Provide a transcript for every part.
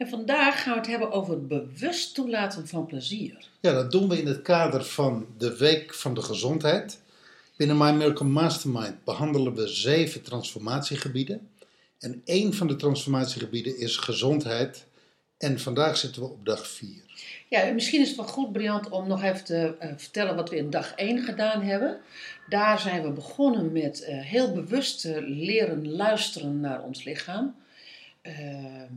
En vandaag gaan we het hebben over het bewust toelaten van plezier. Ja, dat doen we in het kader van de Week van de Gezondheid. Binnen My Miracle Mastermind behandelen we zeven transformatiegebieden. En één van de transformatiegebieden is gezondheid. En vandaag zitten we op dag 4. Ja, en misschien is het wel goed, Briant, om nog even te eh, vertellen wat we in dag 1 gedaan hebben. Daar zijn we begonnen met eh, heel bewust te leren luisteren naar ons lichaam. Ehm,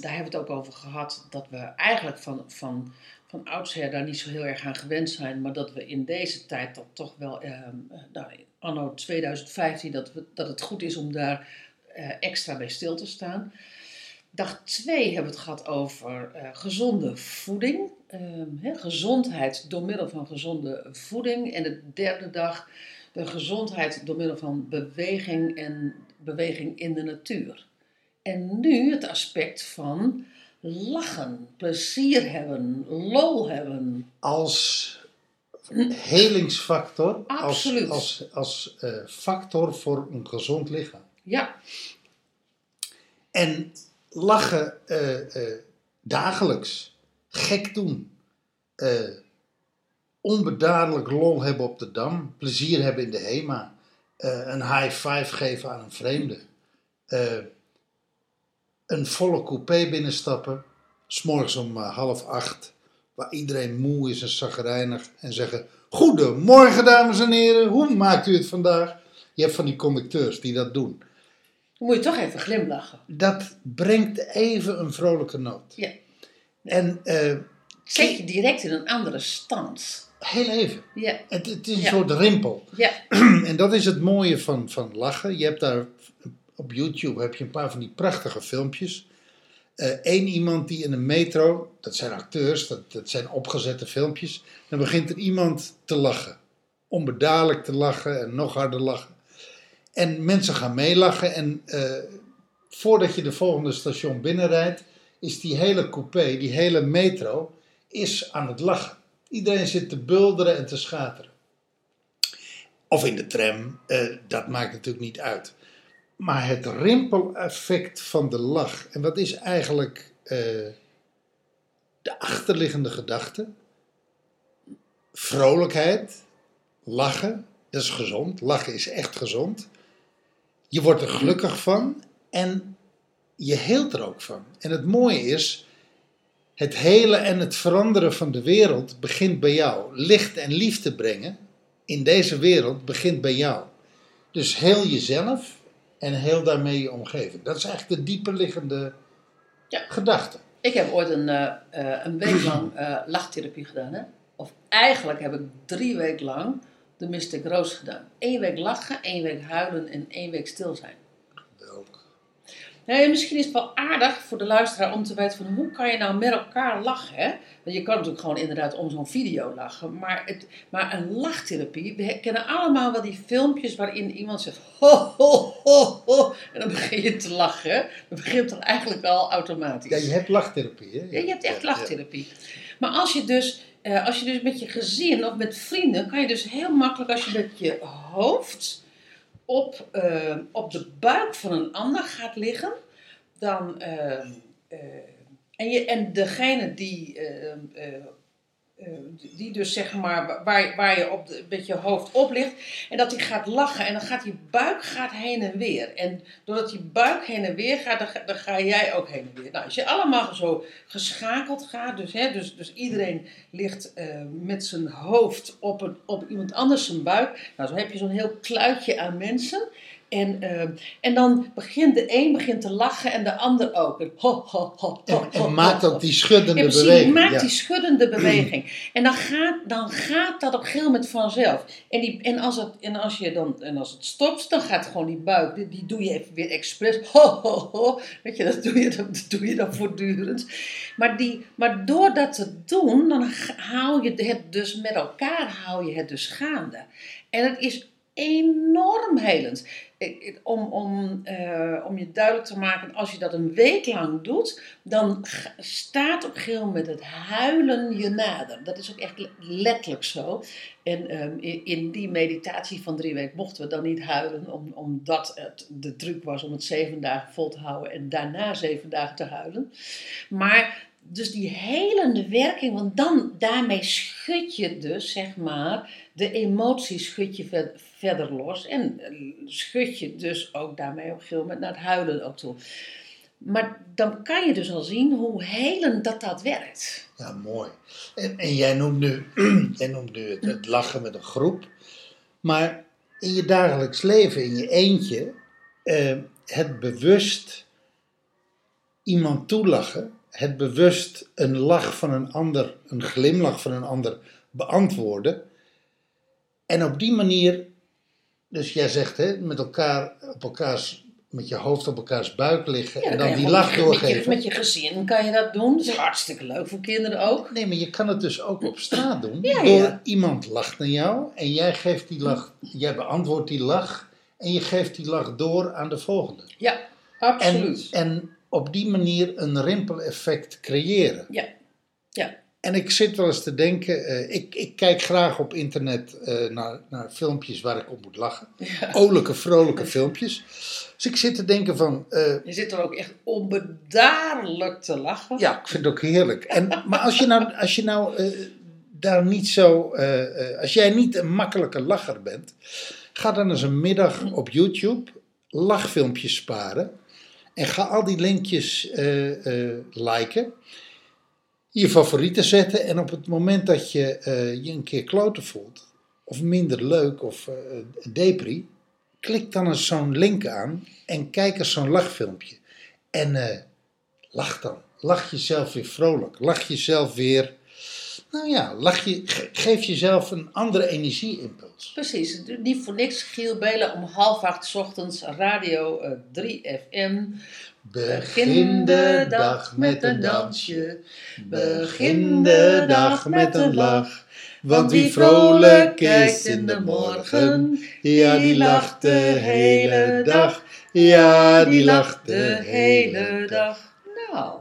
daar hebben we het ook over gehad dat we eigenlijk van, van, van oudsher daar niet zo heel erg aan gewend zijn. Maar dat we in deze tijd dan toch wel, ehm, eh, nou, anno 2015, dat, we, dat het goed is om daar eh, extra bij stil te staan. Dag 2 hebben we het gehad over eh, gezonde voeding. Ehm, gezondheid door middel van gezonde voeding. En de derde dag de gezondheid door middel van beweging en beweging in de natuur. En nu het aspect van lachen, plezier hebben, lol hebben. Als helingsfactor, als, Absoluut. als, als eh, factor voor een gezond lichaam. Ja, En lachen eh, eh, dagelijks, gek doen, onbedadelijk lol hebben op de dam, plezier hebben in de HEMA, een high five geven aan een vreemde, eh, een volle coupé binnenstappen, s'morgens om eh, half acht, waar iedereen moe is en zagrijnig, en zeggen: Goedemorgen, dames en heren, hoe maakt u het vandaag? Je hebt van die conducteurs die dat doen. dan moet je toch even glimlachen. Dat brengt even een vrolijke noot. Ja. En Zet je direct in een andere stand. heel even. Ja, Het, het is een Ja. soort rimpel. ja, En dat is het mooie van, van lachen. Je hebt daar op YouTube heb je een paar van die prachtige filmpjes. Eén iemand die in een metro, dat zijn acteurs, dat, dat zijn opgezette filmpjes. Dan begint er iemand te lachen. Onbedadelijk te lachen en nog harder lachen. En mensen gaan meelachen. En eh, voordat je de volgende station binnenrijdt, is die hele coupé, die hele metro, is aan het lachen. Iedereen zit te bulderen en te schateren. Of in de tram, eh, dat maakt natuurlijk niet uit. Maar het rimpeleffect van de lach, en wat is eigenlijk eh, de achterliggende gedachte? Vrolijkheid, lachen, dat is gezond. Lachen is echt gezond. Je wordt er gelukkig van en je heelt er ook van. En het mooie is, het hele en het veranderen van de wereld begint bij jou. Licht en liefde brengen in deze wereld begint bij jou. Dus heel jezelf en heel daarmee je omgeving. Dat is eigenlijk de dieperliggende Ja. gedachte. Ik heb ooit een, eh, eh, een week lang eh, lachtherapie gedaan. Hè? Of eigenlijk heb ik drie weken lang de Mystic Rose gedaan. Eén week lachen, één week huilen en één week stil zijn. Nee, misschien is het wel aardig voor de luisteraar om te weten van hoe kan je nou met elkaar lachen. Hè? Want je kan natuurlijk gewoon inderdaad om zo'n video lachen. Maar, het, maar een lachtherapie, we kennen allemaal wel die filmpjes waarin iemand zegt ho ho ho ho. En dan begin je te lachen. Dat begint toch eigenlijk al automatisch. Ja, je hebt lachtherapie, hè? Ja, je hebt echt lachtherapie. Maar als je, dus, eh, als je dus met je gezin of met vrienden, kan je dus heel makkelijk als je met je hoofd op, eh, op de buik van een ander gaat liggen, dan. eh, eh, en, je, en degene die. Eh, die dus zeg maar, waar, waar je op met je hoofd op ligt. En dat hij gaat lachen en dan gaat die buik gaat heen en weer. En doordat die buik heen en weer gaat, dan, dan ga jij ook heen en weer. Nou, als je allemaal zo geschakeld gaat, dus, hè, dus, dus iedereen ligt eh, met zijn hoofd op, een, op iemand anders zijn buik. Nou, zo heb je zo'n heel kluitje aan mensen. En, eh, en dan begint de een begint te lachen en de ander ook. En, ho, ho, ho, En, en maakt ook die schuddende ja, precies, beweging. maakt ja. die schuddende beweging. En dan gaat, dan gaat dat op een gegeven moment vanzelf. En, die, en, als het, en, als je dan, en als het stopt, dan gaat gewoon die buik, die, die doe je even weer expres. Ho, ho, ho. Weet je, dat doe je, dat doe je dan voortdurend. Maar, die, maar door dat te doen, dan hou je het dus met elkaar hou je het dus gaande. En het is enorm helend. Om, om, eh, om je duidelijk te maken, als je dat een week lang doet, dan staat op gegeven moment het huilen je nader. Dat is ook echt le- letterlijk zo. En ehm, in, in die meditatie van drie weken mochten we dan niet huilen, om, omdat het de truc was om het zeven dagen vol te houden en daarna zeven dagen te huilen. Maar dus die helende werking, want dan daarmee schud je dus, zeg maar, de emoties schud je ver- verder los. En eh, schud je dus ook daarmee op een gegeven moment naar het huilen ook toe. Maar dan kan je dus al zien hoe helend dat dat werkt. Ja, mooi. En, en jij noemt nu, jij noemt nu het, lachen met een groep. Maar in je dagelijks leven, in je eentje, eh, het bewust iemand toelachen, het bewust een lach van een ander, een glimlach van een ander beantwoorden. En op die manier, dus jij zegt hè, met elkaar op elkaars, met je hoofd op elkaars buik liggen Ja, en dan die lach doorgeven. Met je, met je gezin kan je dat doen. Dat is hartstikke leuk voor kinderen ook. Nee, maar je kan het dus ook op straat doen. Ja, door ja. iemand lacht naar jou en jij geeft die lach, jij beantwoordt die lach en je geeft die lach door aan de volgende. Ja, En, absoluut. en op die manier een rimpeleffect creëren. Ja, ja. En ik zit wel eens te denken, eh, ik, ik kijk graag op internet eh, naar, naar filmpjes waar ik op moet lachen. ja. Olijke, vrolijke filmpjes. Dus ik zit te denken van, eh, Je zit er ook echt onbedaarlijk te lachen. Ja, ik vind het ook heerlijk. En, maar als je nou, als je nou daar niet zo. als jij niet een makkelijke lacher bent, ga dan eens een middag op YouTube lachfilmpjes sparen. En ga al die linkjes eh, eh, liken. Je favorieten zetten. En op het moment dat je eh, je een keer kloten voelt, of minder leuk of depri, klik dan eens zo'n link aan en kijk eens zo'n lachfilmpje. En lach dan. Lach jezelf weer vrolijk. Lach jezelf weer. Nou ja, lach je, ge- geef jezelf een andere energieimpuls. Precies, niet voor niks Giel Belen om half acht 's ochtends radio eh, 3FM. Begin de dag met een dansje. Begin de dag met een lach. Want wie vrolijk is in de morgen, ja, die lacht de hele dag. Ja, die lacht de hele dag. Nou,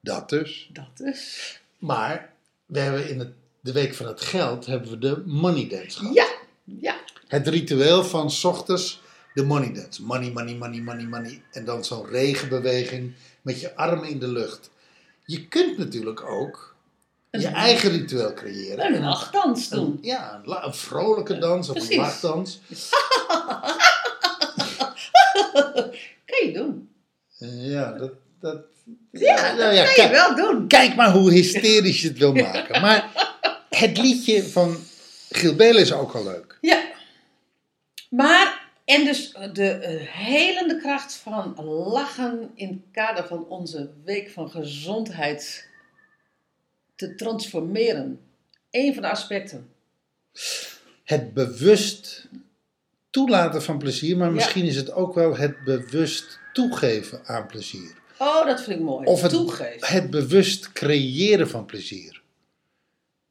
Dat dus. dat is. Maar we hebben in het, de week van het geld hebben we de money dance gehad. Ja, ja. Het ritueel van 's ochtends de money dance. Money, money, money, money, money. En dan zo'n regenbeweging met je armen in de lucht. Je kunt natuurlijk ook je eigen ritueel creëren. Een lachdans Een- doen. ja, een, la- een vrolijke dans of Precies. een lachdans. Kan je doen. Eh, ja, dat... dat Ja, dat nou ja, kan je wel doen. Kijk maar hoe hysterisch je het wil maken. Maar het liedje van Giel Belen is ook al leuk. Ja. Maar, en dus de eh, helende kracht van lachen in het kader van onze week van gezondheid te transformeren. Eén van de aspecten. Het bewust toelaten van plezier, maar Ja. misschien is het ook wel het bewust toegeven aan plezier. Oh, dat vind ik mooi. Of het, Toegeven. het bewust creëren van plezier.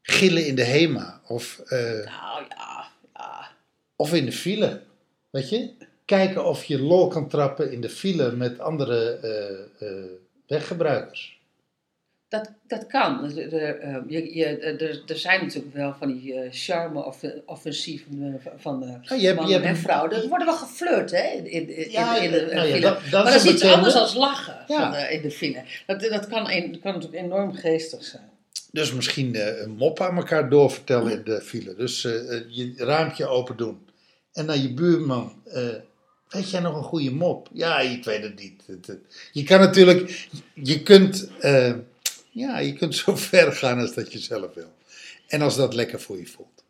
Gillen in de HEMA of, eh, Nou ja, ja. of in de file. Weet je? Kijken of je lol kan trappen in de file met andere eh, weggebruikers. Dat, dat kan. De- de, eh, je, je, er, er zijn natuurlijk wel van die eh, charme-offensieven van, van eh, Nou, je hebt- mannen je hebt- en vrouwen. Er wordt wel geflirt, hè? In, in, in, Ja, in de nou ja, file. dat- dat maar is dat is iets anders dan lachen Ja. van, eh, in de file. Dat, dat, kan, een, kan natuurlijk enorm geestig zijn. Dus misschien eh, een mop aan elkaar doorvertellen in de file. Dus eh, eh, je raampje open doen. En naar je buurman. eh, weet jij nog een goede mop? Ja, ik weet het niet. Je kan natuurlijk. Je kunt. Ja, je kunt zo ver gaan als dat je zelf wil. En als dat lekker voor je voelt.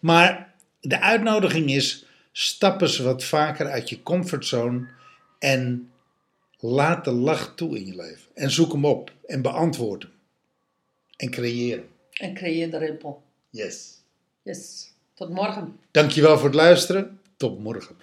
Maar de uitnodiging is. Stap eens wat vaker uit je comfortzone en laat de lach toe in je leven. En zoek hem op en beantwoord hem. En creëer hem. En creëer de rimpel. Yes. Yes. Tot morgen. Dankjewel voor het luisteren. Tot morgen.